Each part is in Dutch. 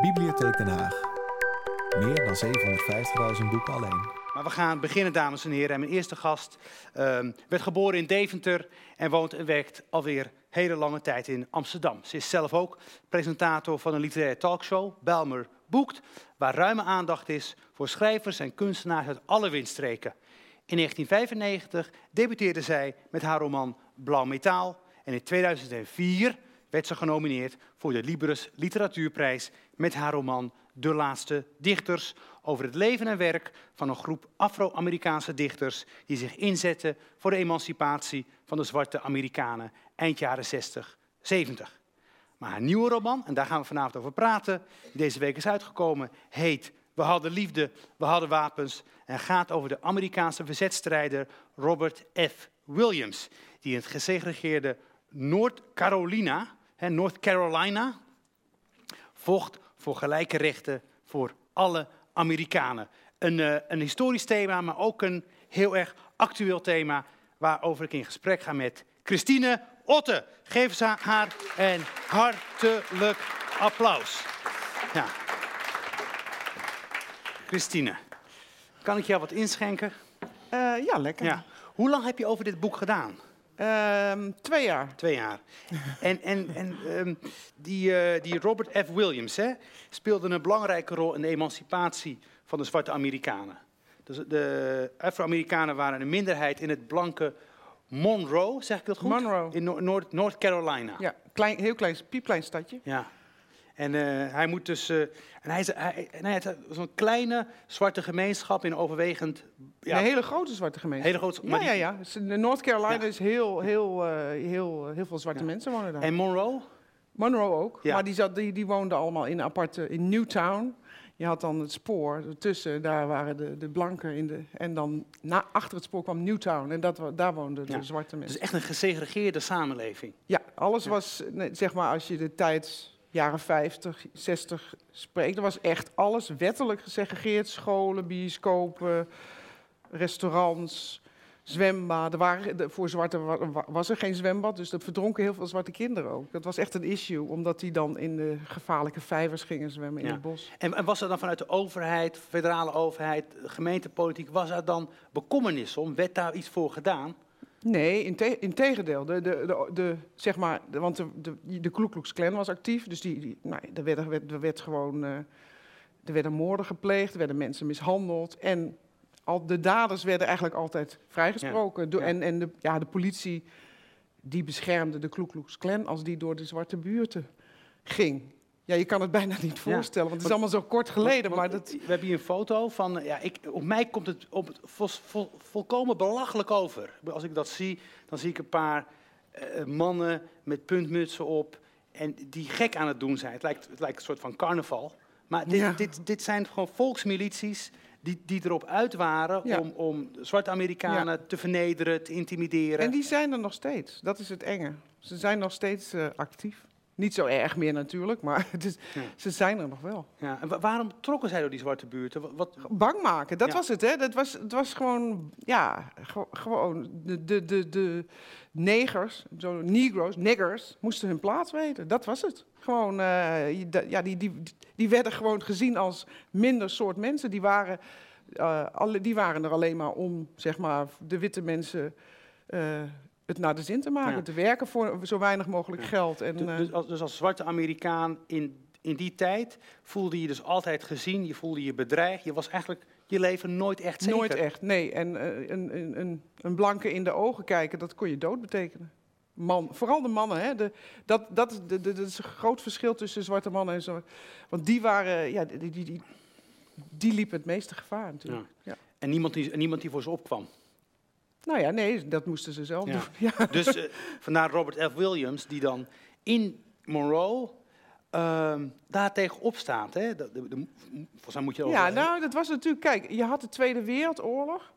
Bibliotheek Den Haag. Meer dan 750.000 boeken alleen. Maar we gaan beginnen, dames en heren. En mijn eerste gast ehm, werd geboren in Deventer en woont en werkt alweer hele lange tijd in Amsterdam. Ze is zelf ook presentator van een literaire talkshow, Belmer Boekt, waar ruime aandacht is voor schrijvers en kunstenaars uit alle windstreken. In 1995 debuteerde zij met haar roman Blauw Metaal en in 2004 werd ze genomineerd voor de Libris Literatuurprijs met haar roman De Laatste Dichters over het leven en werk van een groep Afro-Amerikaanse dichters die zich inzetten voor de emancipatie van de zwarte Amerikanen eind jaren 60, 70. Maar haar nieuwe roman, en daar gaan we vanavond over praten, die deze week is uitgekomen, heet We hadden liefde, we hadden wapens en gaat over de Amerikaanse verzetstrijder Robert F. Williams, die in het gesegregeerde Noord-Carolina, North Carolina, vocht voor gelijke rechten voor alle Amerikanen. Een, uh, een historisch thema, maar ook een heel erg actueel thema waarover ik in gesprek ga met Christine Otte. Geef ze haar een hartelijk applaus. Ja. Christine, kan ik jou wat inschenken? Uh, ja, lekker. Ja. Hoe lang heb je over dit boek gedaan? Uh, twee jaar. Twee jaar. en en, en um, die, uh, die Robert F. Williams hè, speelde een belangrijke rol in de emancipatie van de zwarte Amerikanen. Dus de Afro-Amerikanen waren een minderheid in het blanke Monroe, zeg ik dat goed? Monroe. In Noord, North Carolina. Ja, klein, heel klein, piepklein stadje. Ja. En uh, hij moet dus. Uh, en hij, hij, heeft zo'n kleine zwarte gemeenschap in overwegend. Ja, een hele grote zwarte gemeenschap. Hele grote. Ja, ja, ja. De North Carolina ja. is heel, heel, uh, heel, heel veel zwarte ja. mensen wonen daar. En Monroe? Monroe ook. Ja. Maar die, zat, die, die woonden allemaal in aparte. in Newtown. Je had dan het spoor ertussen, daar waren de, de blanken in de. En dan na, achter het spoor kwam Newtown en dat, daar woonden de zwarte mensen. Dus echt een gesegregeerde samenleving. Ja, alles was, zeg maar, als je de tijd jaren 50, 60 spreekt. Er was echt alles wettelijk gesegregeerd. Scholen, bioscopen, restaurants, zwembaden. Waren, voor zwarte was er geen zwembad, dus er verdronken heel veel zwarte kinderen ook. Dat was echt een issue, omdat die dan in de gevaarlijke vijvers gingen zwemmen in het bos. En, en, was er dan vanuit de overheid, federale overheid, gemeentepolitiek, was er dan bekommernis om? Werd daar iets voor gedaan? Nee, in, te in tegendeel. De, de, de, de, zeg maar, de, want de, de, de Ku Klux Klan was actief, dus die, die, nou, er, werd, werd, er werd gewoon... Uh, er werden moorden gepleegd, er werden mensen mishandeld. En al de daders werden eigenlijk altijd vrijgesproken. Ja, ja. En, en de, ja, de politie die beschermde de Ku Klux Klan als die door de zwarte buurten ging. Ja, je kan het bijna niet voorstellen, want het is allemaal zo kort geleden. Maar dat... We hebben hier een foto van, ja, ik, op mij komt het op het vol, vol, volkomen belachelijk over. Als ik dat zie, dan zie ik een paar uh, mannen met puntmutsen op en die gek aan het doen zijn. Het lijkt, het lijkt een soort van carnaval. Maar dit, ja. dit, dit zijn gewoon volksmilities die, die erop uit waren ja. om, om zwarte Amerikanen ja. te vernederen, te intimideren. En die zijn er nog steeds. Dat is het enge. Ze zijn nog steeds uh, actief. Niet zo erg meer natuurlijk, maar het is, ja. ze zijn er nog wel. Ja. En waarom trokken zij door die zwarte buurten? Wat. Bang maken, dat ja. was het. Hè? Dat was, het was gewoon, ja, gewoon de, de, de, de negers, zo negroes, niggers, moesten hun plaats weten. Dat was het. Gewoon, uh, ja, die, die, die werden gewoon gezien als minder soort mensen. Die waren, uh, alle, die waren er alleen maar om, zeg maar, de witte mensen... Uh, het naar de zin te maken, ja. te werken voor zo weinig mogelijk ja. geld. En, dus, dus, als, dus als zwarte Amerikaan in, in die tijd voelde je dus altijd gezien, je voelde je bedreigd, je was eigenlijk je leven nooit echt zeker. Nooit echt, nee. En uh, een, een, een, een blanke in de ogen kijken, dat kon je dood betekenen. Man, vooral de mannen, hè. De, dat, dat, de, de, dat is een groot verschil tussen zwarte mannen en zo. Want die waren, ja, die, die, die, die liepen het meeste gevaar natuurlijk. Ja. Ja. En niemand die, niemand die voor ze opkwam. Nou ja, nee, dat moesten ze zelf ja. doen. Ja. Dus uh, vandaar Robert F. Williams, die dan in Monroe uh, daar tegenop staat. Hè? De, de, de, volgens mij moet je Ja, nou, dat was natuurlijk... Kijk, je had de Tweede Wereldoorlog.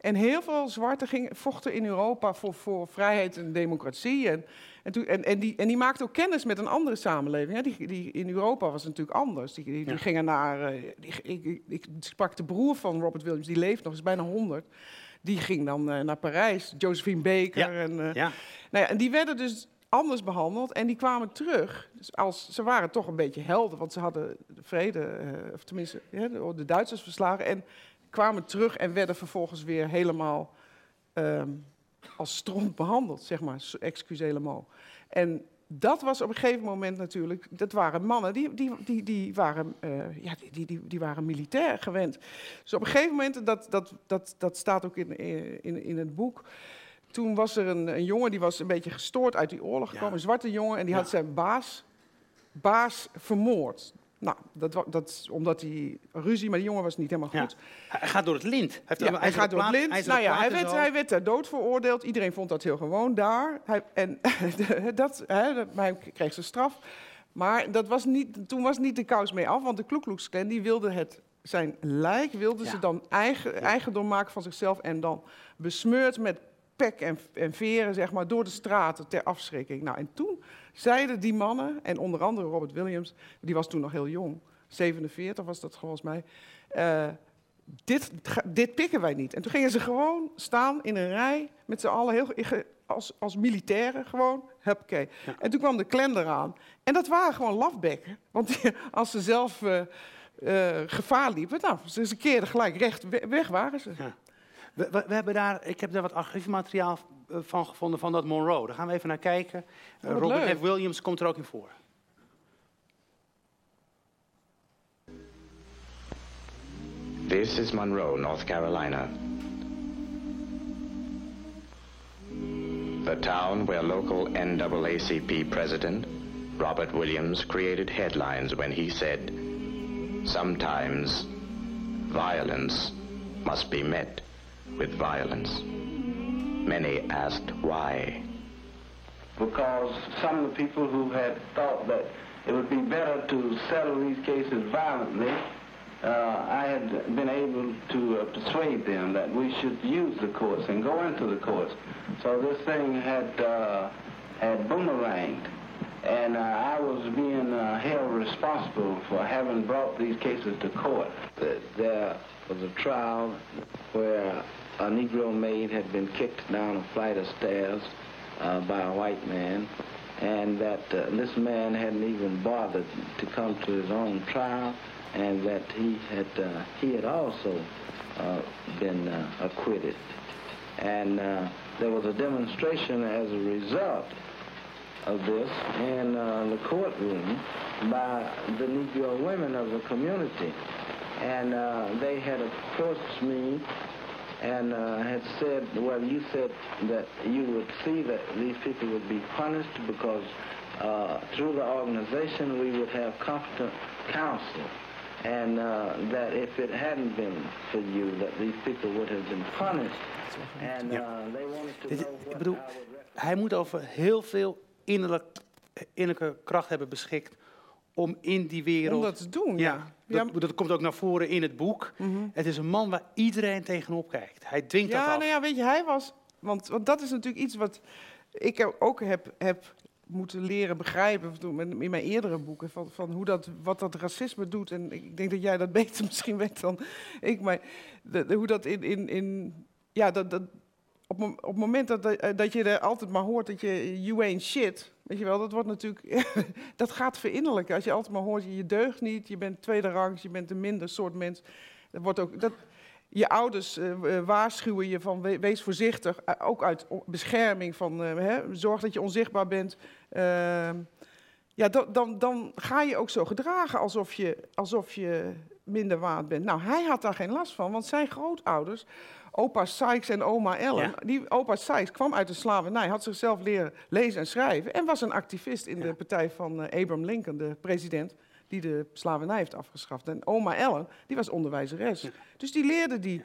En heel veel zwarten gingen, vochten in Europa voor, voor vrijheid en democratie. En, en, toen, en, en, die, en die maakten ook kennis met een andere samenleving. Hè? Die, die, in Europa was het natuurlijk anders. Die, die, die ja. gingen naar... Uh, die, ik, ik, ik, sprak de broer van Robert Williams, die leeft nog, is bijna 100. Die ging dan uh, naar Parijs, Josephine Baker. Ja. En, uh, ja. Nou ja, en die werden dus anders behandeld. En die kwamen terug. Dus als, ze waren toch een beetje helden, want ze hadden de vrede, eh, of tenminste de, de, Duitsers verslagen. En kwamen terug en werden vervolgens weer helemaal ehm, als stront behandeld, zeg maar. Excuus helemaal. En dat was op een gegeven moment natuurlijk, dat waren mannen, die, die, die, die, waren, uh, ja, die, die, die waren militair gewend. Dus op een gegeven moment, dat, dat, dat, dat staat ook in, in, in het boek, toen was er een, een jongen die was een beetje gestoord uit die oorlog gekomen, een zwarte jongen, en die had zijn baas, baas vermoord. Nou, dat, dat omdat hij ruzie, maar die jongen was niet helemaal goed. Hij gaat door het lint. Hij, ja, hij gaat door het lint. Nou ja, hij werd, hij werd ter dood veroordeeld. Iedereen vond dat heel gewoon daar. Hij, en dat, hè, hij kreeg zijn straf. Maar dat was niet, toen was niet de kous mee af, want de Klan die wilde het, zijn lijk wilde ze dan eigen, eigendom maken van zichzelf en dan besmeurd met pek en, en veren zeg maar, door de straten ter afschrikking. Nou, en toen zeiden die mannen, en onder andere Robert Williams, die was toen nog heel jong, 47 was dat volgens mij, uh, dit, dit pikken wij niet. En toen gingen ze gewoon staan in een rij met z'n allen, heel, als, als militairen gewoon, huppakee. Ja. En toen kwam de Klan eraan. En dat waren gewoon lafbekken. Want als ze zelf uh, uh, gevaar liepen, nou, ze keerden gelijk recht weg waren ze. Ja. We, we, we, hebben daar, ik heb daar wat archiefmateriaal eh, van gevonden van dat Monroe. Daar gaan we even naar kijken. Uh, Robert leuk. F. Williams komt er ook in voor. This is Monroe, North Carolina. The town where local NAACP president Robert Williams created headlines when he said, Sometimes violence must be met with violence. Many asked why. Because some of the people who had thought that it would be better to settle these cases violently, uh, I had been able to uh, persuade them that we should use the courts and go into the courts. So this thing had uh, had boomeranged, and uh, I was being uh, held responsible for having brought these cases to court. There was a trial where a Negro maid had been kicked down a flight of stairs uh, by a white man, and that uh, this man hadn't even bothered to come to his own trial, and that he had uh, he had also uh, been uh, acquitted, and uh, there was a demonstration as a result of this in the courtroom by the Negro women of the community, and they had approached me and uh, had said, well, you said that you would see that these people would be punished because uh, through the organization we would have competent counsel. And uh, that if it hadn't been for you, that these people would have been punished. And uh, they wanted to know what Ik bedoel, hij moet over heel veel innerlijk, innerlijke kracht hebben beschikt om in die wereld... Om dat te doen, ja. Dat, dat, komt ook naar voren in het boek. Mhm. Het is een man waar iedereen tegenop kijkt. Hij dwingt ja, dat af. Nou ja, weet je, hij was... Want, want dat is natuurlijk iets wat ik ook heb, heb moeten leren begrijpen in mijn eerdere boeken van, van hoe dat, wat dat racisme doet. En ik denk dat jij dat beter misschien weet dan ik, maar de, hoe dat in, in, in ja, dat, dat, op, op het moment dat, dat je er altijd maar hoort dat je you ain't shit, Weet je wel, dat wordt natuurlijk, dat gaat verinnerlijken. Als je altijd maar hoort, je deugt niet, je bent tweede rangs, je bent een minder soort mens. Dat wordt ook, dat, je ouders uh, waarschuwen je van wees voorzichtig, ook uit bescherming van hè, zorg dat je onzichtbaar bent. Ehm, ja, dan, dan, dan ga je ook zo gedragen alsof je, alsof je minder waard bent. Nou, hij had daar geen last van, want zijn grootouders opa Sykes en oma Ellen. Die opa Sykes kwam uit de slavernij, had zichzelf leren lezen en schrijven en was een activist in de partij van uh, Abraham Lincoln, de president die de slavernij heeft afgeschaft. En oma Ellen, die was onderwijzeres. Dus die leerde die,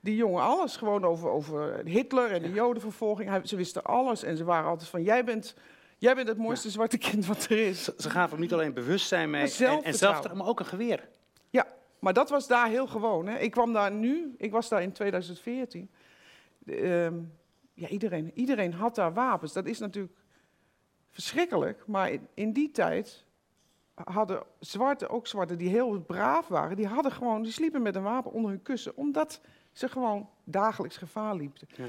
die jongen alles, gewoon over, over Hitler en de jodenvervolging. Hij, ze wisten alles en ze waren altijd van, jij bent... Jij bent het mooiste zwarte kind wat er is. Ze, gaven hem niet alleen bewustzijn mee en, en zelf, maar ook een geweer. Maar dat was daar heel gewoon. Hè. Ik kwam daar nu, ik was daar in 2014. Ehm, ja, iedereen, iedereen had daar wapens. Dat is natuurlijk verschrikkelijk. Maar in, in, die tijd hadden zwarte, ook zwarte die heel braaf waren, die, hadden gewoon, die sliepen met een wapen onder hun kussen. Omdat ze gewoon dagelijks gevaar liepen. Ja.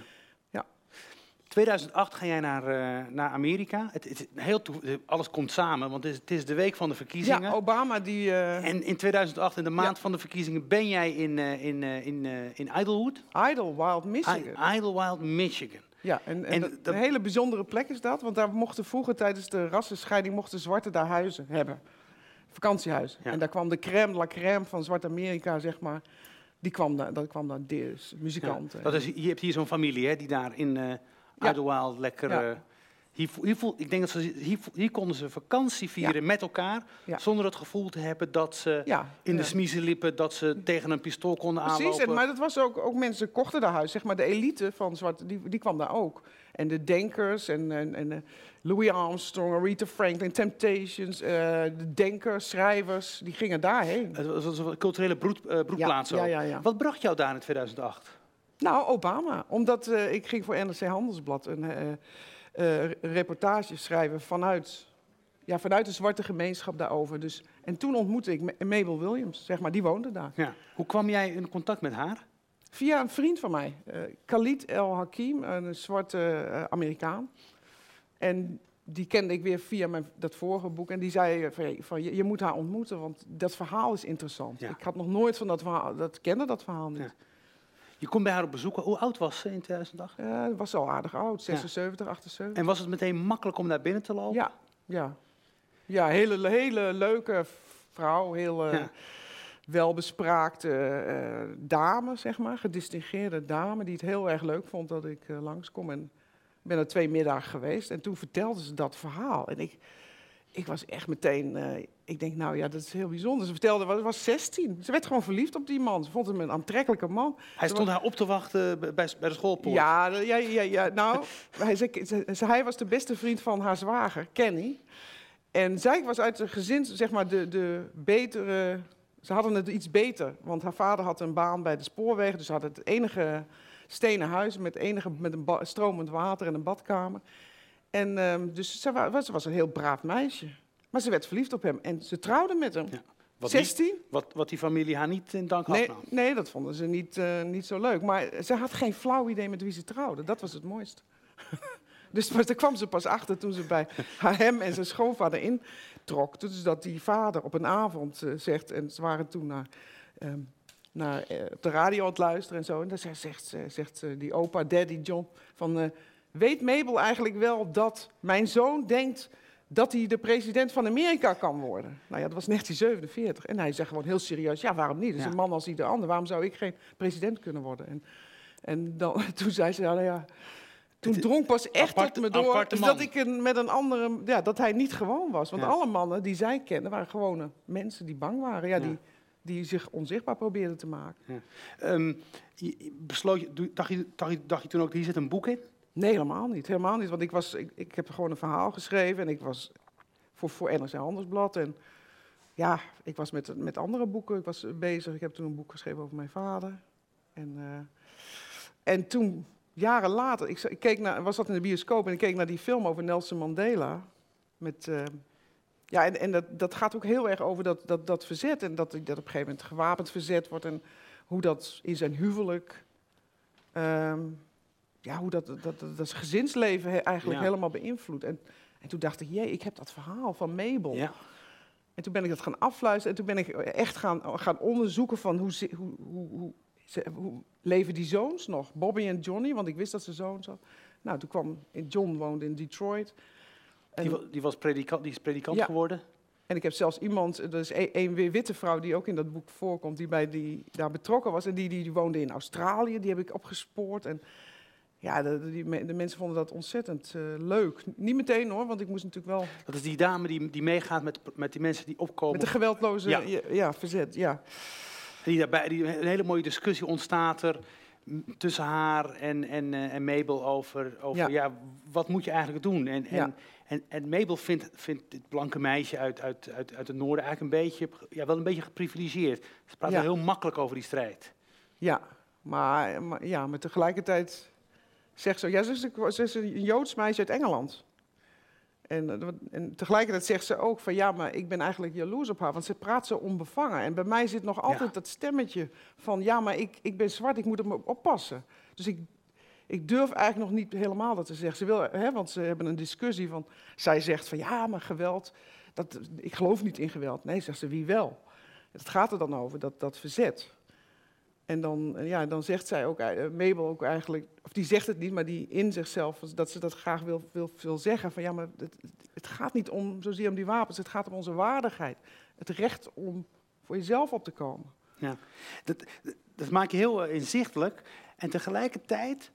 Ja. 2008 ga jij naar, eh, naar Amerika. Het, het, is heel alles komt samen, want het is, het is de week van de verkiezingen. Ja, Obama die... eh, En in 2008, in de maand Ja. van de verkiezingen, ben jij in, eh, in, in, in Idlewood, Idlewild, Michigan. I- Idlewild, Michigan. Ja, en, en, En dat- dat- een hele bijzondere plek is dat, want daar mochten vroeger tijdens de rassenscheiding mochten zwarten daar huizen hebben. Vakantiehuizen. Ja. En daar kwam de crème la crème van Zwart-Amerika, zeg maar. Die kwam daar, dat kwam daar dus, muzikanten. dat is, je hebt hier zo'n familie hè, die daar in lekker... Eh, hier, hier, voel- ik denk dat ze, hier, hier konden ze vakantie vieren met elkaar, Ja. zonder het gevoel te hebben dat ze ja, in de smiezen liepen, dat ze tegen een pistool konden Precies, aanlopen. en, maar dat was ook, ook mensen kochten daar huis. Zeg maar de elite van zwart, die, die kwam daar ook. En de denkers en, en, en eh, Louis Armstrong, Aretha Franklin, Temptations, eh, de denkers, schrijvers, die gingen daarheen. Het was een culturele broed, broedplaats ook. Wat bracht jou daar in 2008? Nou, Obama. Omdat eh, ik ging voor NRC Handelsblad een eh, eh, reportage schrijven vanuit, ja, vanuit de zwarte gemeenschap daarover. Dus, en toen ontmoette ik Ma- Mabel Williams, zeg maar, die woonde daar. Ja. Hoe kwam jij in contact met haar? Via een vriend van mij, Khalid El Hakim, een zwarte Amerikaan. En die kende ik weer via mijn, dat vorige boek. En die zei van, van je, je moet haar ontmoeten, want dat verhaal is interessant. Ja. Ik had nog nooit van dat verhaal, dat kende dat verhaal niet. Ja. Je kon bij haar op bezoek. Hoe oud was ze in 2008? Eh, was al aardig oud, 76, 78. En was het meteen makkelijk om naar binnen te lopen? Ja, ja. Ja, hele, hele leuke vrouw, heel eh, Ja. welbespraakte eh, dame, zeg maar. Gedistingeerde dame, die het heel erg leuk vond dat ik eh, langskom. En ik ben er twee middagen geweest en toen vertelde ze dat verhaal. En ik, ik was echt meteen, eh, ik denk nou ja, dat is heel bijzonder. Ze vertelde, ze was 16. Ze werd gewoon verliefd op die man. Ze vond hem een aantrekkelijke man. Hij stond haar op te wachten bij, bij de schoolpoort. Ja, ja, ja, ja. nou, hij, ze- ze- hij was de beste vriend van haar zwager, Kenny. En zij was uit een gezin, zeg maar, de, de betere... Ze hadden het iets beter, want haar vader had een baan bij de spoorwegen. Dus ze hadden het enige stenen huis met, enige, met een stromend water en een badkamer. En ehm, dus ze wa- was, ze was een heel braaf meisje. Maar ze werd verliefd op hem en ze trouwde met hem. Ja. Wat, die, 16? wat, wat die familie haar niet in dank had Nee, nou. nee, dat vonden ze niet, eh, niet zo leuk. Maar ze had geen flauw idee met wie ze trouwde. Dat was het mooiste. dus maar daar kwam ze pas achter toen ze bij haar hem en zijn schoonvader introk. Dus dat die vader op een avond eh, zegt, en ze waren toen naar, ehm, naar eh, op de radio aan het luisteren en zo. En dan zegt, zegt, ze- zegt ze die opa, daddy John, van... weet Mabel eigenlijk wel dat mijn zoon denkt dat hij de president van Amerika kan worden. Nou ja, dat was 1947. En hij zegt gewoon heel serieus, ja, waarom niet? Dus Ja. een man als ieder ander, waarom zou ik geen president kunnen worden? En, en dan, toen zei ze, ja, nou ja, toen drong pas echt aparte- me door dat, ik een, met een andere, ja, dat hij niet gewoon was. Want Ja. alle mannen die zij kende waren gewone mensen die bang waren. Ja, Ja. Die, die zich onzichtbaar probeerden te maken. Ehm, je- je besloot dacht, je, dacht, je, dacht je toen ook, hier zit een boek in? Nee, helemaal niet. Helemaal niet. Want ik, was, ik, heb gewoon een verhaal geschreven en ik was voor, voor NRC Handelsblad. En ja, ik was met, met andere boeken ik was bezig. Ik heb toen een boek geschreven over mijn vader. En, eh, en toen, jaren later, ik keek naar, was dat in de bioscoop en ik keek naar die film over Nelson Mandela. Met, eh, ja, en, en dat, dat gaat ook heel erg over dat, dat, dat verzet. En dat, dat op een gegeven moment gewapend verzet wordt. En hoe dat in zijn huwelijk. ehm, ja, hoe dat, dat, dat, dat gezinsleven he- eigenlijk Ja. helemaal beïnvloedt. En, en toen dacht ik, jee, ik heb dat verhaal van Mabel. Ja. En toen ben ik dat gaan afluisteren. En toen ben ik echt gaan, gaan onderzoeken van hoe, hoe, hoe, hoe, ze- hoe leven die zoons nog? Bobby en Johnny, want ik wist dat ze zoons hadden. Nou, toen kwam, John woonde in Detroit. En, Die, wa- die, was predikant, die is predikant Ja. geworden. en ik heb zelfs iemand, er is een, een weer witte vrouw die ook in dat boek voorkomt, die bij die, daar betrokken was. En die, die, die woonde in Australië, die heb ik opgespoord. En ja, de, die, de mensen vonden dat ontzettend eh, leuk. Niet meteen hoor, want ik moest natuurlijk wel Dat is die dame die, die meegaat met, met die mensen die opkomen. met de geweldloze Ja. ja. Ja, verzet. Ja. Die daarbij, die, een hele mooie discussie ontstaat er tussen haar en, en, eh, en Mabel over, over ja. Ja. wat moet je eigenlijk doen? En, en, Ja. en, en Mabel vindt, vindt dit blanke meisje uit, uit, uit, uit het noorden eigenlijk een beetje, ja, wel een beetje geprivilegeerd. Ze praat Ja. heel makkelijk over die strijd. Ja, maar, maar, ja, maar tegelijkertijd zegt ze, ja, ze is, ze is een Joods meisje uit Engeland. En, eh, en tegelijkertijd zegt ze ook van ja, maar ik ben eigenlijk jaloers op haar, want ze praat zo onbevangen. En bij mij zit nog altijd Ja. dat stemmetje van ja, maar ik, ik ben zwart, ik moet me op oppassen. Dus ik, ik durf eigenlijk nog niet helemaal dat te zeggen. Ze wil, hè, want ze hebben een discussie van, zij zegt van ja, maar geweld, dat, ik geloof niet in geweld. Nee, zegt ze, wie wel? Het gaat er dan over, dat, dat verzet. En dan, ja, dan zegt zij ook, eh, Mabel ook eigenlijk, of die zegt het niet, maar die in zichzelf, dat ze dat graag wil, wil, wil zeggen. Van ja, maar het, het gaat niet om zozeer om die wapens, het gaat om onze waardigheid. Het recht om voor jezelf op te komen. Ja, dat, dat maak je heel eh, inzichtelijk. En tegelijkertijd,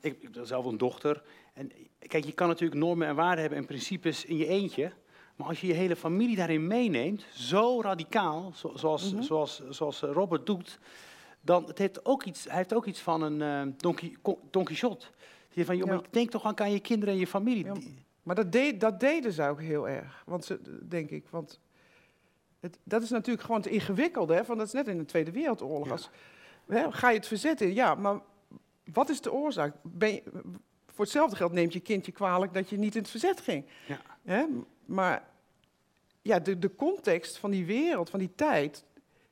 ik, ik ben zelf een dochter. En kijk, je kan natuurlijk normen en waarden hebben en principes in je eentje. Maar als je je hele familie daarin meeneemt, zo radicaal, zoals, mm zoals, zoals eh, Robert doet, dan het heeft ook iets, hij heeft ook iets van een uh, Don, Quixote. Je van, joh, ja. denk toch aan je kinderen en je familie. Ja, maar dat, deed, dat deden ze ook heel erg, want ze, denk ik. Want het, dat is natuurlijk gewoon te ingewikkeld, hè? Want dat is net in de Tweede Wereldoorlog. Ja. Als, hè, ga je het verzetten? Ja, maar wat is de oorzaak? Ben je, voor hetzelfde geld neemt je kindje kwalijk dat je niet in het verzet ging. Ja. Hè? Maar ja, de, de context van die wereld, van die tijd,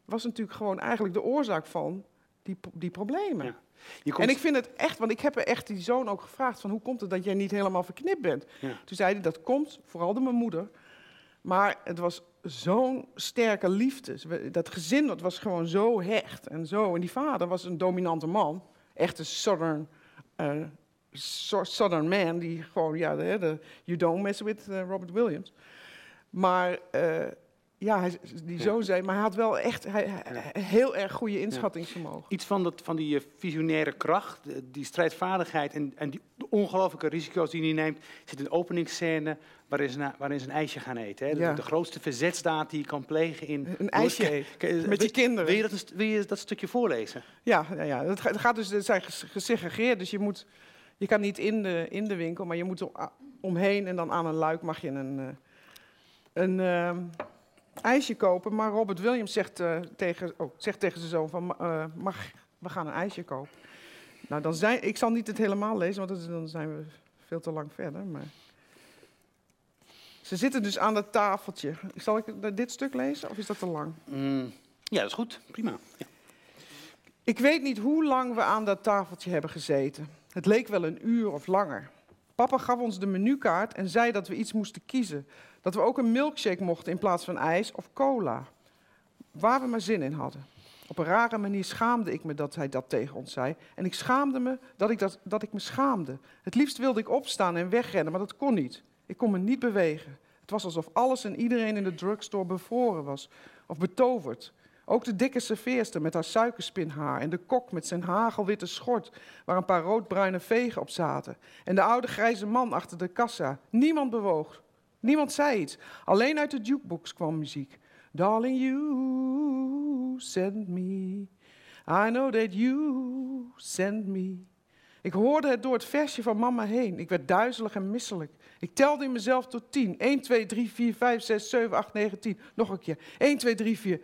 was natuurlijk gewoon eigenlijk de oorzaak van die, die problemen. Ja. En ik vind het echt, want ik heb er echt die zoon ook gevraagd van hoe komt het dat jij niet helemaal verknipt bent? Ja. Toen zei hij dat komt vooral door mijn moeder, maar het was zo'n sterke liefde. Dat gezin dat was gewoon zo hecht en zo. En die vader was een dominante man, echt een southern, uh, southern man, die gewoon, ja, de, de you don't mess with uh, Robert Williams. Maar uh, ja, hij, die zo zei, maar hij had wel echt hij, heel erg goede inschattingsvermogen. Iets van, dat, van die visionaire kracht, die strijdvaardigheid en, en die ongelooflijke risico's die hij neemt, zit een openingsscène waarin ze, waarin ze een ijsje gaan eten. Hè? De, de, grootste verzetstaat die je kan plegen in... Een ijsje met je kinderen. Wil je, dat, wil je dat stukje voorlezen? Ja, ja, ja. Het gaat dus, het zijn gesegregeerd, dus je moet... Je kan niet in de, in de winkel, maar je moet er omheen en dan aan een luik mag je een een uh, ijsje kopen. Maar Robert Williams zegt, uh, tegen, oh, zegt tegen zijn zoon van, uh, mag, we gaan een ijsje kopen. Nou, dan zijn, ik zal niet het helemaal lezen, want dan zijn we veel te lang verder. Maar... Ze zitten dus aan dat tafeltje. Zal ik dit stuk lezen of is dat te lang? Mm, ja, dat is goed. Prima. Ja. Ik weet niet hoe lang we aan dat tafeltje hebben gezeten. Het leek wel een uur of langer. Papa gaf ons de menukaart en zei dat we iets moesten kiezen. Dat we ook een milkshake mochten in plaats van ijs of cola. Waar we maar zin in hadden. Op een rare manier schaamde ik me dat hij dat tegen ons zei. En ik schaamde me dat ik, dat, dat ik me schaamde. Het liefst wilde ik opstaan en wegrennen, maar dat kon niet. Ik kon me niet bewegen. Het was alsof alles en iedereen in de drugstore bevroren was. Of betoverd. Ook de dikke serveerster met haar suikerspinhaar en de kok met zijn hagelwitte schort waar een paar roodbruine vegen op zaten. En de oude grijze man achter de kassa. Niemand bewoog. Niemand zei iets. Alleen uit de jukebox kwam muziek. Darling, you send me. I know that you send me. Ik hoorde het door het versje van mama heen. Ik werd duizelig en misselijk. Ik telde in mezelf tot tien. 1, 2, 3, 4, 5, 6, 7, 8, 9, 10. Nog een keer. 1, 2, 3, 4.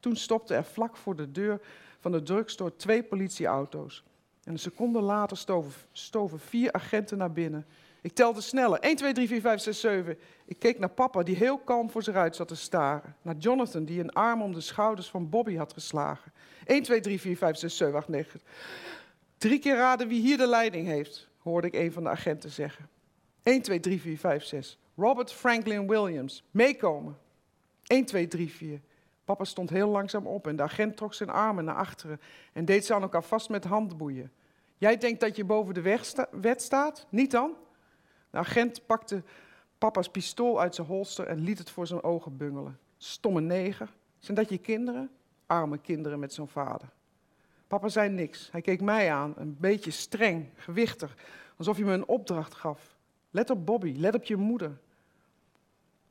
Toen stopte er vlak voor de deur van de drugstore twee politieauto's. En een seconde later stoven, stoven vier agenten naar binnen. Ik telde sneller. 1, 2, 3, 4, 5, 6, 7. Ik keek naar papa, die heel kalm voor zich uit zat te staren. Naar Jonathan, die een arm om de schouders van Bobby had geslagen. 1, 2, 3, 4, 5, 6, 7, 8, 9. Drie keer raden wie hier de leiding heeft, hoorde ik een van de agenten zeggen. 1, 2, 3, 4, 5, 6. Robert Franklin Williams. Meekomen. 1, 2, 3, 4. Papa stond heel langzaam op en de agent trok zijn armen naar achteren en deed ze aan elkaar vast met handboeien. Jij denkt dat je boven de wet staat? Niet dan? De agent pakte papa's pistool uit zijn holster en liet het voor zijn ogen bungelen. Stomme neger. Zijn dat je kinderen? Arme kinderen met zo'n vader. Papa zei niks. Hij keek mij aan, een beetje streng, gewichtig, alsof hij me een opdracht gaf. Let op Bobby, let op je moeder.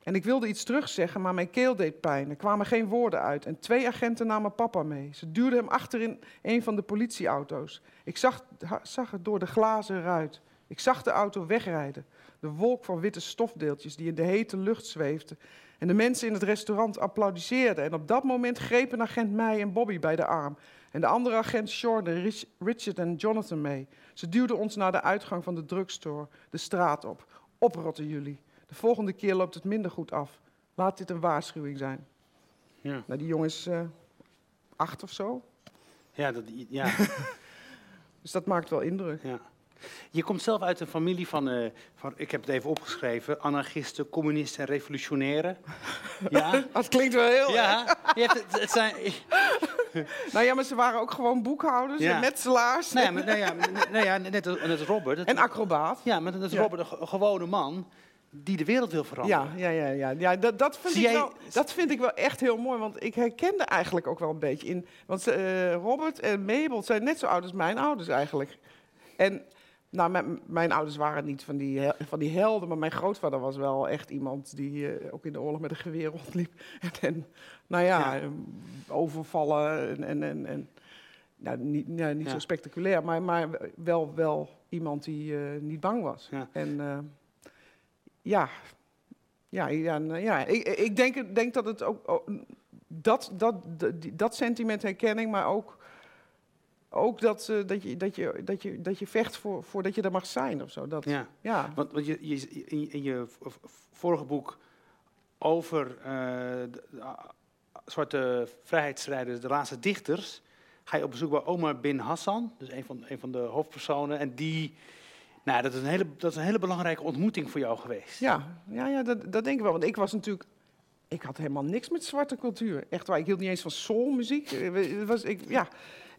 En ik wilde iets terugzeggen, maar mijn keel deed pijn. Er kwamen geen woorden uit. En twee agenten namen papa mee. Ze duwden hem achter in een van de politieauto's. Ik zag, zag het door de glazen ruit. Ik zag de auto wegrijden. De wolk van witte stofdeeltjes die in de hete lucht zweefden. En de mensen in het restaurant applaudisseerden. En op dat moment grepen agent mij en Bobby bij de arm. En de andere agent Jordan, Richard en Jonathan mee. Ze duwden ons naar de uitgang van de drugstore, de straat op. Oprotten jullie. De volgende keer loopt het minder goed af. Laat dit een waarschuwing zijn. Ja. Nou, die jongen is uh, acht of zo. Ja, dat, ja. Dus dat maakt wel indruk. Ja. Je komt zelf uit een familie van, eh, van ik heb het even opgeschreven, anarchisten, communisten en revolutionairen. Ja, Dat klinkt wel heel... ja. Je hebt het, het zijn, Nou ja, maar ze waren ook gewoon boekhouders Ja. en metselaars nou ja, maar- nou ja, nou ja, net, als- net als Robert. dat- en acrobaat. ja, maar is Ja. Robert een ge- gewone man die de wereld wil veranderen. Ja, ja, ja, ja. ja dat, dat, vind Zie ik jij- wel, dat vind ik wel echt heel mooi, want ik herkende eigenlijk ook wel een beetje in. Want eh, Robert en Mabel zijn net zo oud als mijn ouders eigenlijk. En nou, mijn, mijn ouders waren niet van die, van die helden, maar mijn grootvader was wel echt iemand die eh, ook in de oorlog met een geweer rondliep. En, en nou ja, Ja. eh, overvallen en. en, en, en nou, niet, nou, niet Ja. zo spectaculair, maar, maar wel, wel iemand die eh, niet bang was. Ja. En ja, ja, ja, nou ja. Ik, ik denk, denk dat het ook, ook dat, dat, dat, dat sentiment herkenning, maar ook, ook dat, eh, dat, je, dat, je, dat, je, dat je vecht voor, voor dat je er mag zijn of zo. Dat, ja. Ja. Want, want je, je, in, in je vorige boek over eh, de, zwarte vrijheidsstrijders, de laatste dichters, ga je op bezoek bij Omar bin Hassan, dus een van, een van de hoofdpersonen. En die, nou, dat is, een hele, dat is een hele belangrijke ontmoeting voor jou geweest. Ja, ja, ja dat, dat denk ik wel. Want ik was natuurlijk. Ik had helemaal niks met zwarte cultuur. Echt waar. Ik hield niet eens van soulmuziek. Eh, Was, ik, ja.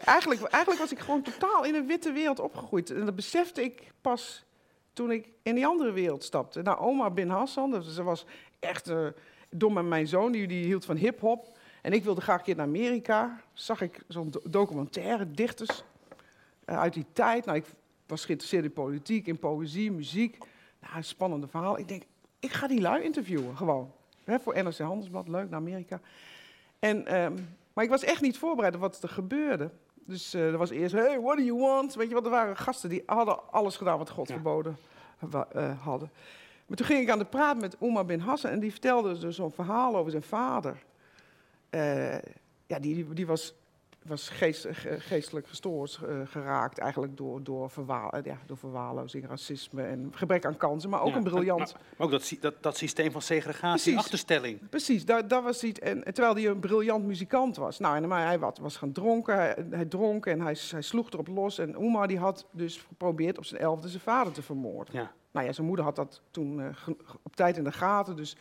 eigenlijk, eigenlijk was ik gewoon totaal in een witte wereld opgegroeid. En dat besefte ik pas toen ik in die andere wereld stapte. Nou, oma Bin Hassan, dat- ze was echt eh dom mijn zoon, die, die hield van hip-hop. En ik wilde graag een keer naar Amerika. Zag ik zo'n do- documentaire, dichters eh, uit die tijd. Nou, ik was geïnteresseerd in politiek, in poëzie, muziek. Nou, een spannende verhaal. Ik denk, ik ga die lui interviewen, gewoon. Voor NRC Handelsblad, leuk, naar Amerika. En, ehm, maar ik was echt niet voorbereid op wat er gebeurde. Dus eh, er was eerst, hey, what do you want? Weet je wat, er waren gasten die hadden alles gedaan wat God Ja. verboden wa- eh, hadden. Maar toen ging ik aan de praat met Omar bin Hassan en die vertelde dus zo'n verhaal over zijn vader. Eh, ja, die, die was, was geest, ge- geestelijk gestoord eh, geraakt eigenlijk door, door, verwaal, eh, ja, door verwaarlozing, racisme en gebrek aan kansen, maar ook Ja, een briljant... Maar, maar ook dat, dat, dat systeem van segregatie, Precies. achterstelling. Precies, daar, daar was hij. En, terwijl hij een briljant muzikant was. Nou, en, maar hij wat, was gaan dronken, hij, hij dronk en hij, hij sloeg erop los. En Oemar die had dus geprobeerd op zijn elfde zijn vader te vermoorden. Ja. Nou ja, zijn moeder had dat toen eh, op tijd in de gaten. Dus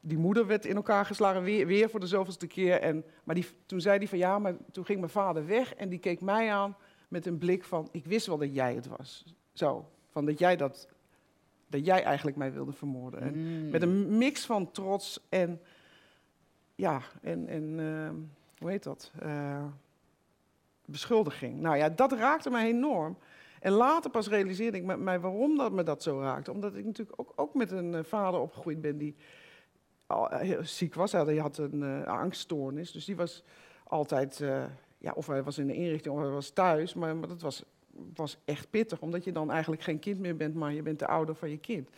die moeder werd in elkaar geslagen, weer, weer voor de zoveelste keer. En, maar die, toen zei hij van ja, maar toen ging mijn vader weg. En die keek mij aan met een blik van, ik wist wel dat jij het was. Zo, van dat jij dat, dat jij eigenlijk mij wilde vermoorden. En, Mm. met een mix van trots en, ja, en, en ehm, hoe heet dat? Eh, beschuldiging. Nou ja, dat raakte mij enorm. En later pas realiseerde ik met mij waarom dat me dat zo raakte. Omdat ik natuurlijk ook, ook met een eh, vader opgegroeid ben die al eh, heel ziek was. Hij had een eh, angststoornis, dus die was altijd, eh, ja, of hij was in de inrichting of hij was thuis. Maar, maar dat was, was echt pittig, omdat je dan eigenlijk geen kind meer bent, maar je bent de ouder van je kind.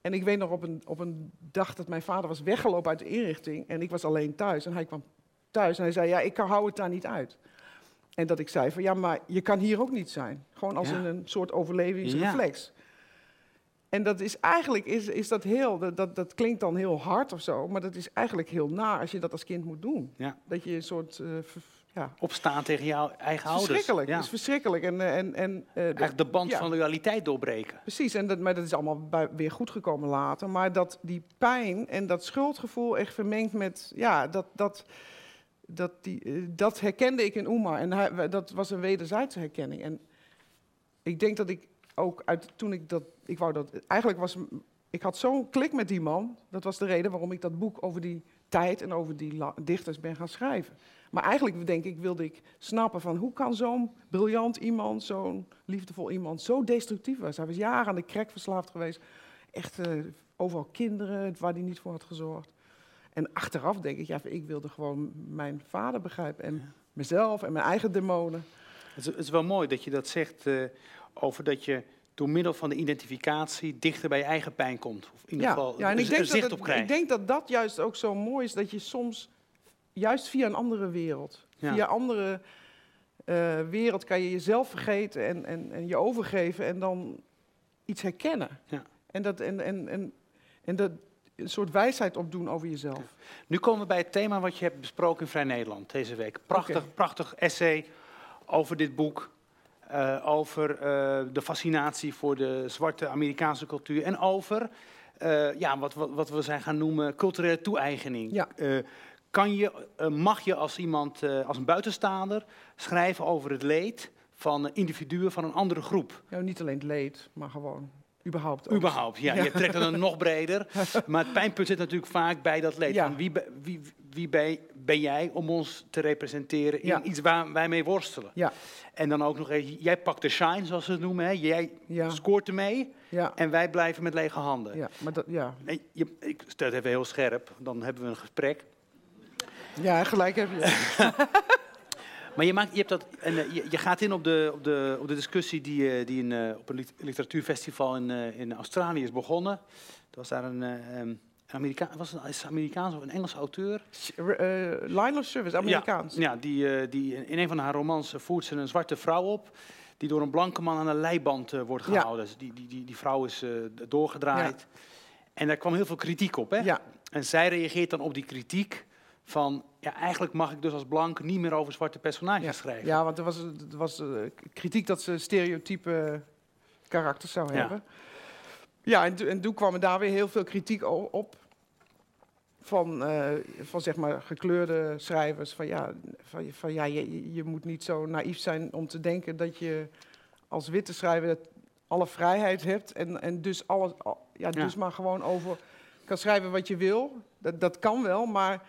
En ik weet nog op een, op een dag dat mijn vader was weggelopen uit de inrichting en ik was alleen thuis. En hij kwam thuis en hij zei, ja, ik kan- hou het daar niet uit. En dat ik zei van, ja, maar je kan hier ook niet zijn. Gewoon als Ja. in een soort overlevingsreflex. En dat is eigenlijk, is, is dat heel, dat, dat, dat klinkt dan heel hard of zo, maar dat is eigenlijk heel naar als je dat als kind moet doen. Ja. Dat je een soort, eh, ja, Opstaan tegen jouw eigen ouders. verschrikkelijk. Ja. Is verschrikkelijk. En, eh, en, en, Eigenlijk de band ja. van loyaliteit doorbreken. Precies, en dat, maar dat is allemaal bij- weer goed gekomen later. Maar dat die pijn en dat schuldgevoel echt vermengd met, ja, dat, dat, dat, die, eh, dat herkende ik in Oemar. En hij, dat was een wederzijdse herkenning. En ik denk dat ik ook uit, toen ik dat, ik wou dat, eigenlijk was, ik had zo'n klik met die man. Dat was de reden waarom ik dat boek over die tijd en over die dichters ben gaan schrijven. Maar eigenlijk denk ik, wilde ik snappen van hoe kan zo'n briljant iemand, zo'n liefdevol iemand, zo destructief was. Hij was jaren aan de crack verslaafd geweest. Echt eh, overal kinderen waar hij niet voor had gezorgd. En achteraf denk ik, ja, ik wilde gewoon mijn vader begrijpen. En mezelf en mijn eigen demonen. Het is, het is wel mooi dat je dat zegt eh, over dat je door middel van de identificatie dichter bij je eigen pijn komt. Of in ieder Ja, geval ja en ik denk, dat zicht het- op krijgt. ik denk dat dat juist ook zo mooi is, dat je soms juist via een andere wereld, Ja. via andere eh, wereld kan je jezelf vergeten en, en, en je overgeven en dan iets herkennen. Ja. En, dat, en, en, en, en dat een soort wijsheid opdoen over jezelf. Nu komen we bij het thema wat je hebt besproken in Vrij Nederland deze week. Prachtig, prachtig essay over dit boek. Eh, over eh, de fascinatie voor de zwarte Amerikaanse cultuur en over eh, ja, wat, wat, wat we zijn gaan noemen culturele toe-eigening. Ja. Kan je, mag je als iemand, als een buitenstaander, schrijven over het leed van individuen van een andere groep? Niet alleen het leed, maar gewoon überhaupt. ook. Überhaupt, ja. Ja. Je trekt het dan nog breder. Maar het pijnpunt zit natuurlijk vaak bij dat leed. Ja. Van wie, wie, wie ben, ben jij om ons te representeren in Ja. iets waar wij mee worstelen? Ja, En dan ook nog even, jij pakt de shine, zoals ze het noemen. Hè? Jij scoort ermee en wij blijven met lege handen. ja, maar dat, ja. Je, ik stel het even heel scherp, dan hebben we een gesprek. ja, gelijk heb je. Maar je, maakt, je, hebt dat, en, eh, je, je gaat in op de, op de, op de discussie die, eh, die in, eh, op een lit- literatuurfestival in, in Australië is begonnen. Er was daar een, eh, ehm, een Amerika was het is Amerikaans of een Engelse auteur. Eh line of service, Amerikaans. Ja, ja die, die in een van haar romans voert ze een zwarte vrouw op. Die door een blanke man aan een leiband wordt Ja. gehouden. Dus die, die, die, die vrouw is doorgedraaid. En daar kwam heel veel kritiek op. Hè? Ja, En zij reageert dan op die kritiek van... Ja, eigenlijk mag ik dus als blank niet meer over zwarte personages ja. schrijven. ja, want er was, er was eh, kritiek dat ze stereotype karakters zou hebben. Ja, en, en toen kwam er daar weer heel veel kritiek op. Van, eh, van zeg maar gekleurde schrijvers. Van ja, van, van, ja je, je moet niet zo naïef zijn om te denken dat je als witte schrijver alle vrijheid hebt. En, en dus, alles, al- ja, Ja. dus maar gewoon over kan schrijven wat je wil. Dat, dat kan wel, maar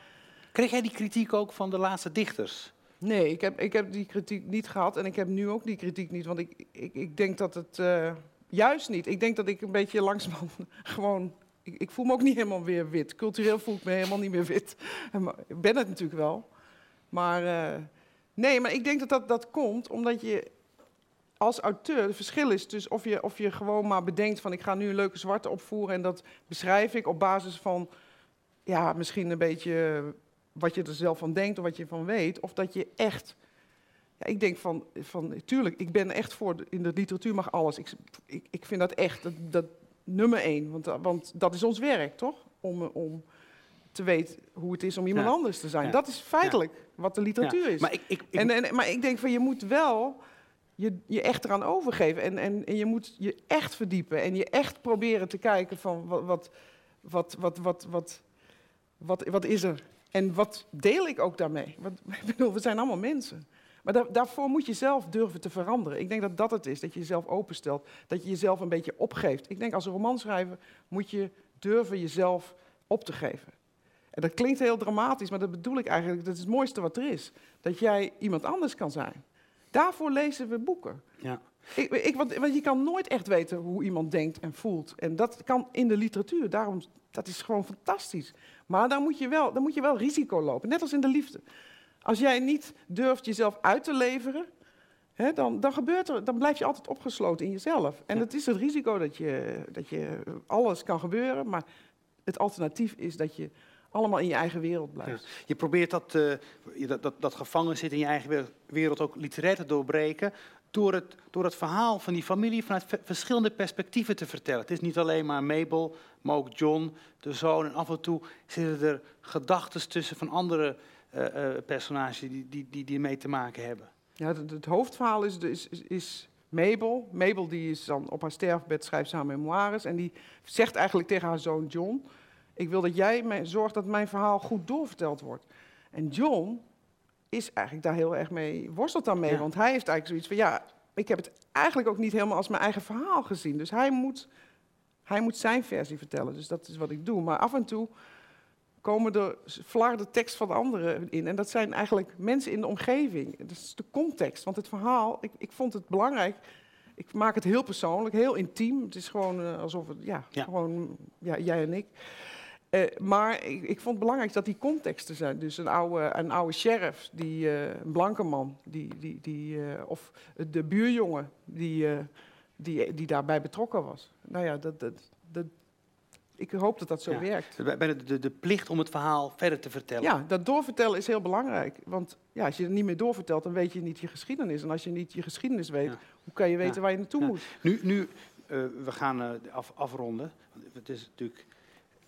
Kreeg jij die kritiek ook van de laatste dichters? Nee, ik heb, ik heb die kritiek niet gehad en ik heb nu ook die kritiek niet. Want ik, ik, ik denk dat het eh, juist niet. Ik denk dat ik een beetje langzaam gewoon. Ik, ik voel me ook niet helemaal weer wit. Cultureel voel ik me helemaal niet meer wit. Ik ben het natuurlijk wel. Maar eh, nee, maar ik denk dat, dat dat komt omdat je als auteur. Het verschil is dus of je, of je gewoon maar bedenkt van ik ga nu een leuke zwarte opvoeren en dat beschrijf ik op basis van ja, misschien een beetje wat je er zelf van denkt of wat je van weet. Of dat je echt. Ja, ik denk van, van, tuurlijk, ik ben echt voor, de- in de literatuur mag alles. Ik, ik, ik vind dat echt, dat, dat nummer één. Want, want dat is ons werk, toch? Om, om te weten hoe het is om iemand Ja. anders te zijn. Ja. Dat is feitelijk wat de literatuur is. Maar ik, ik, ik, En, en, maar ik denk van je moet wel je, je echt eraan overgeven. En, en, en je moet je echt verdiepen. En je echt proberen te kijken van wat, wat, wat, wat, wat, wat, wat, wat is er? En wat deel ik ook daarmee? Want, ik bedoel, we zijn allemaal mensen. Maar daar- daarvoor moet je zelf durven te veranderen. Ik denk dat dat het is, dat je jezelf openstelt. Dat je jezelf een beetje opgeeft. Ik denk als een romanschrijver moet je durven jezelf op te geven. En dat klinkt heel dramatisch, maar dat bedoel ik eigenlijk. Dat is het mooiste wat er is. Dat jij iemand anders kan zijn. Daarvoor lezen we boeken. ja. Ik, ik, want, want je kan nooit echt weten hoe iemand denkt en voelt. En dat kan in de literatuur. Daarom, dat is gewoon fantastisch. Maar dan moet, je wel, dan moet je wel risico lopen. Net als in de liefde. Als jij niet durft jezelf uit te leveren... Hè, dan, dan, gebeurt er, dan blijf je altijd opgesloten in jezelf. En het is het risico dat je, dat je alles kan gebeuren. Maar het alternatief is dat je allemaal in je eigen wereld blijft. Je probeert dat, je- dat, dat, dat gevangen zitten in je eigen wereld- wereld ook literair te doorbreken. Door het, door het verhaal van die familie vanuit ve- verschillende perspectieven te vertellen. Het is niet alleen maar Mabel, maar ook John, de zoon. En af en toe zitten er gedachten tussen van andere eh, eh, personages die, die, die, die mee te maken hebben. Ja, het, het hoofdverhaal is, is, is, is Mabel. Mabel die is dan op haar sterfbed schrijft haar memoires. En die zegt eigenlijk tegen haar zoon John... ik wil dat jij zorgt dat mijn verhaal goed doorverteld wordt. En John is eigenlijk daar heel erg mee, worstelt daarmee. Ja. Want hij heeft eigenlijk zoiets van... ja, ik heb het eigenlijk ook niet helemaal als mijn eigen verhaal gezien. Dus hij moet, hij moet zijn versie vertellen. Dus dat is wat ik doe. Maar af en toe komen er flarden tekst van anderen in. En dat zijn eigenlijk mensen in de omgeving. Dat is de context. Want het verhaal, ik, ik vond het belangrijk. Ik maak het heel persoonlijk, heel intiem. Het is gewoon eh, alsof het, ja, Ja. gewoon ja, jij en ik. Eh, maar ik, ik vond het belangrijk dat die contexten zijn. Dus een oude, een oude sheriff, die, eh, een blanke man, die, die, die, eh, of de buurjongen die, die, die daarbij betrokken was. Nou ja, dat, dat, dat, ik hoop dat dat zo Ja. werkt. Bij de, de, de plicht om het verhaal verder te vertellen. Ja, dat doorvertellen is heel belangrijk. Want ja, als je het niet meer doorvertelt, dan weet je niet je geschiedenis. En als je niet je geschiedenis weet, Ja. hoe kan je weten Ja. waar je naartoe moet? Nu, nu we gaan af, afronden. Het is natuurlijk.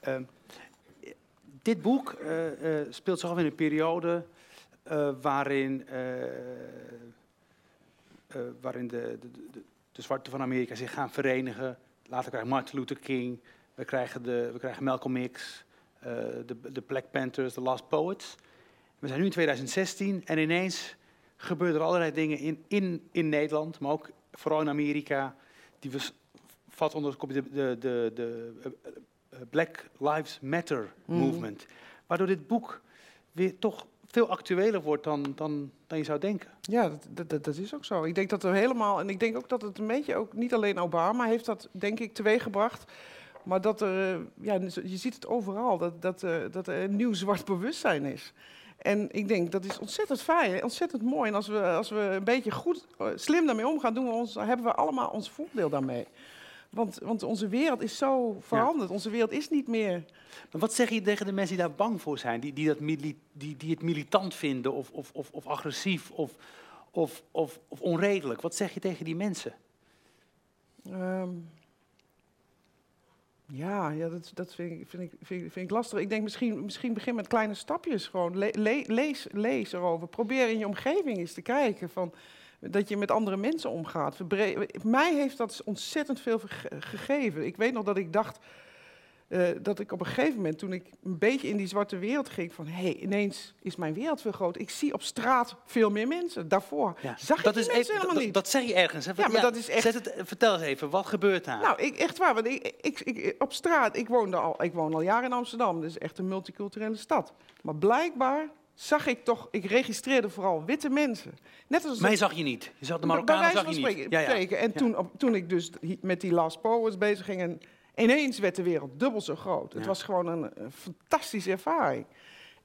Ehm, dit boek eh, eh, speelt zich af in een periode eh, waarin waarin de, de, de, de van Amerika zich gaan verenigen. Later krijgen Martin Luther King, we krijgen, de, we krijgen Malcolm X, de, de Black Panthers, de Last Poets. We zijn nu in 2016 en ineens gebeuren er allerlei dingen in, in, in Nederland, maar ook vooral in Amerika, die we vatten onder de, de, de, de Black Lives Matter movement. Waardoor dit boek weer toch veel actueler wordt dan, dan, dan je zou denken. Ja, dat, dat, dat, is ook zo. Ik denk dat er helemaal, en ik denk ook dat het een beetje ook, niet alleen Obama heeft dat, denk ik, teweeggebracht. Maar dat er, eh, ja, je ziet het overal, dat, dat, eh, dat er een nieuw zwart bewustzijn is. En ik denk, dat is ontzettend fijn, ontzettend mooi. En als we, als we een beetje goed, eh, slim daarmee omgaan, doen we ons, hebben we allemaal ons voordeel daarmee. Want, want onze wereld is zo veranderd. Onze wereld is niet meer Maar wat zeg je tegen de mensen die daar bang voor zijn, die, die, dat die, die het militant vinden of, of, of, of agressief of, of, of, of onredelijk? Wat zeg je tegen die mensen? Ehm, ja, ja dat, dat vind, ik, vind, ik, vind, ik- vind ik lastig. Ik denk misschien, misschien begin met kleine stapjes. Gewoon Le- le- lees, lees erover. Probeer in je omgeving eens te kijken van, dat je met andere mensen omgaat. Mij heeft dat ontzettend veel gegeven. Ik weet nog dat ik dacht eh, dat ik op een gegeven moment, toen ik een beetje in die zwarte wereld ging, van hé, hey, ineens is mijn wereld veel groter. Ik zie op straat veel meer mensen. Daarvoor zag ik dat die is mensen even- helemaal dat, niet. dat zeg je ergens. Hè? Ja, maar dat is echt- Zet het, vertel eens even, wat gebeurt daar? Nou, ik, echt waar. Want ik, ik, ik, op straat, ik, woonde al, ik woon al jaren in Amsterdam. Dus echt een multiculturele stad. Maar blijkbaar zag ik toch, ik registreerde vooral witte mensen. Net als Mij zag je niet. Je zag de Marokkanen zag je niet. spreken. Ja. En toen, op- toen ik dus met die Last Poets bezig ging... En ineens werd de wereld dubbel zo groot. Het was gewoon een, een fantastische ervaring.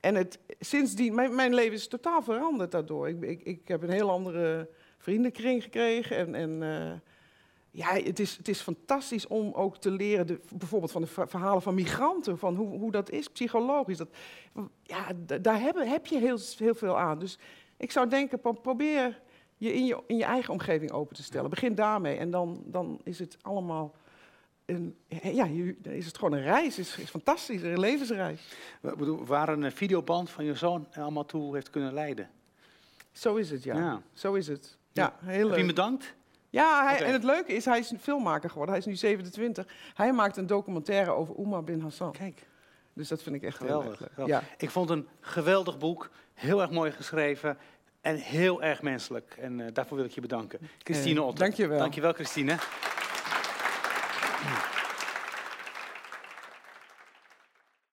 En het, sindsdien, mijn, mijn leven is totaal veranderd daardoor. Ik, ik, ik heb een heel andere vriendenkring gekregen. En, en eh, ja, het is, het is fantastisch om ook te leren, de, bijvoorbeeld van de ver- verhalen van migranten, van hoe, hoe dat is, psychologisch. Dat, ja, daar heb, heb je heel, heel veel aan. Dus ik zou denken, pro- probeer je in, je in je eigen omgeving open te stellen. Begin daarmee en dan, dan is het allemaal... Een, ja, is het gewoon een reis, is, is fantastisch, een levensreis. Ik bedoel, waar een videoband van je zoon allemaal toe heeft kunnen leiden. Zo is het, ja. Ja. Zo is het. Ja. Heel Heb leuk. bedankt? Ja, hij, en het leuke is, hij is een filmmaker geworden. Hij is nu 27. Hij maakt een documentaire over Oumar bin Hassan. Kijk, Dus dat vind ik echt geweldig. Ja. Ik vond een geweldig boek, heel erg mooi geschreven en heel erg menselijk. En eh, daarvoor wil ik je bedanken. Christine Eh, Otter. dankjewel. Dankjewel, Christine.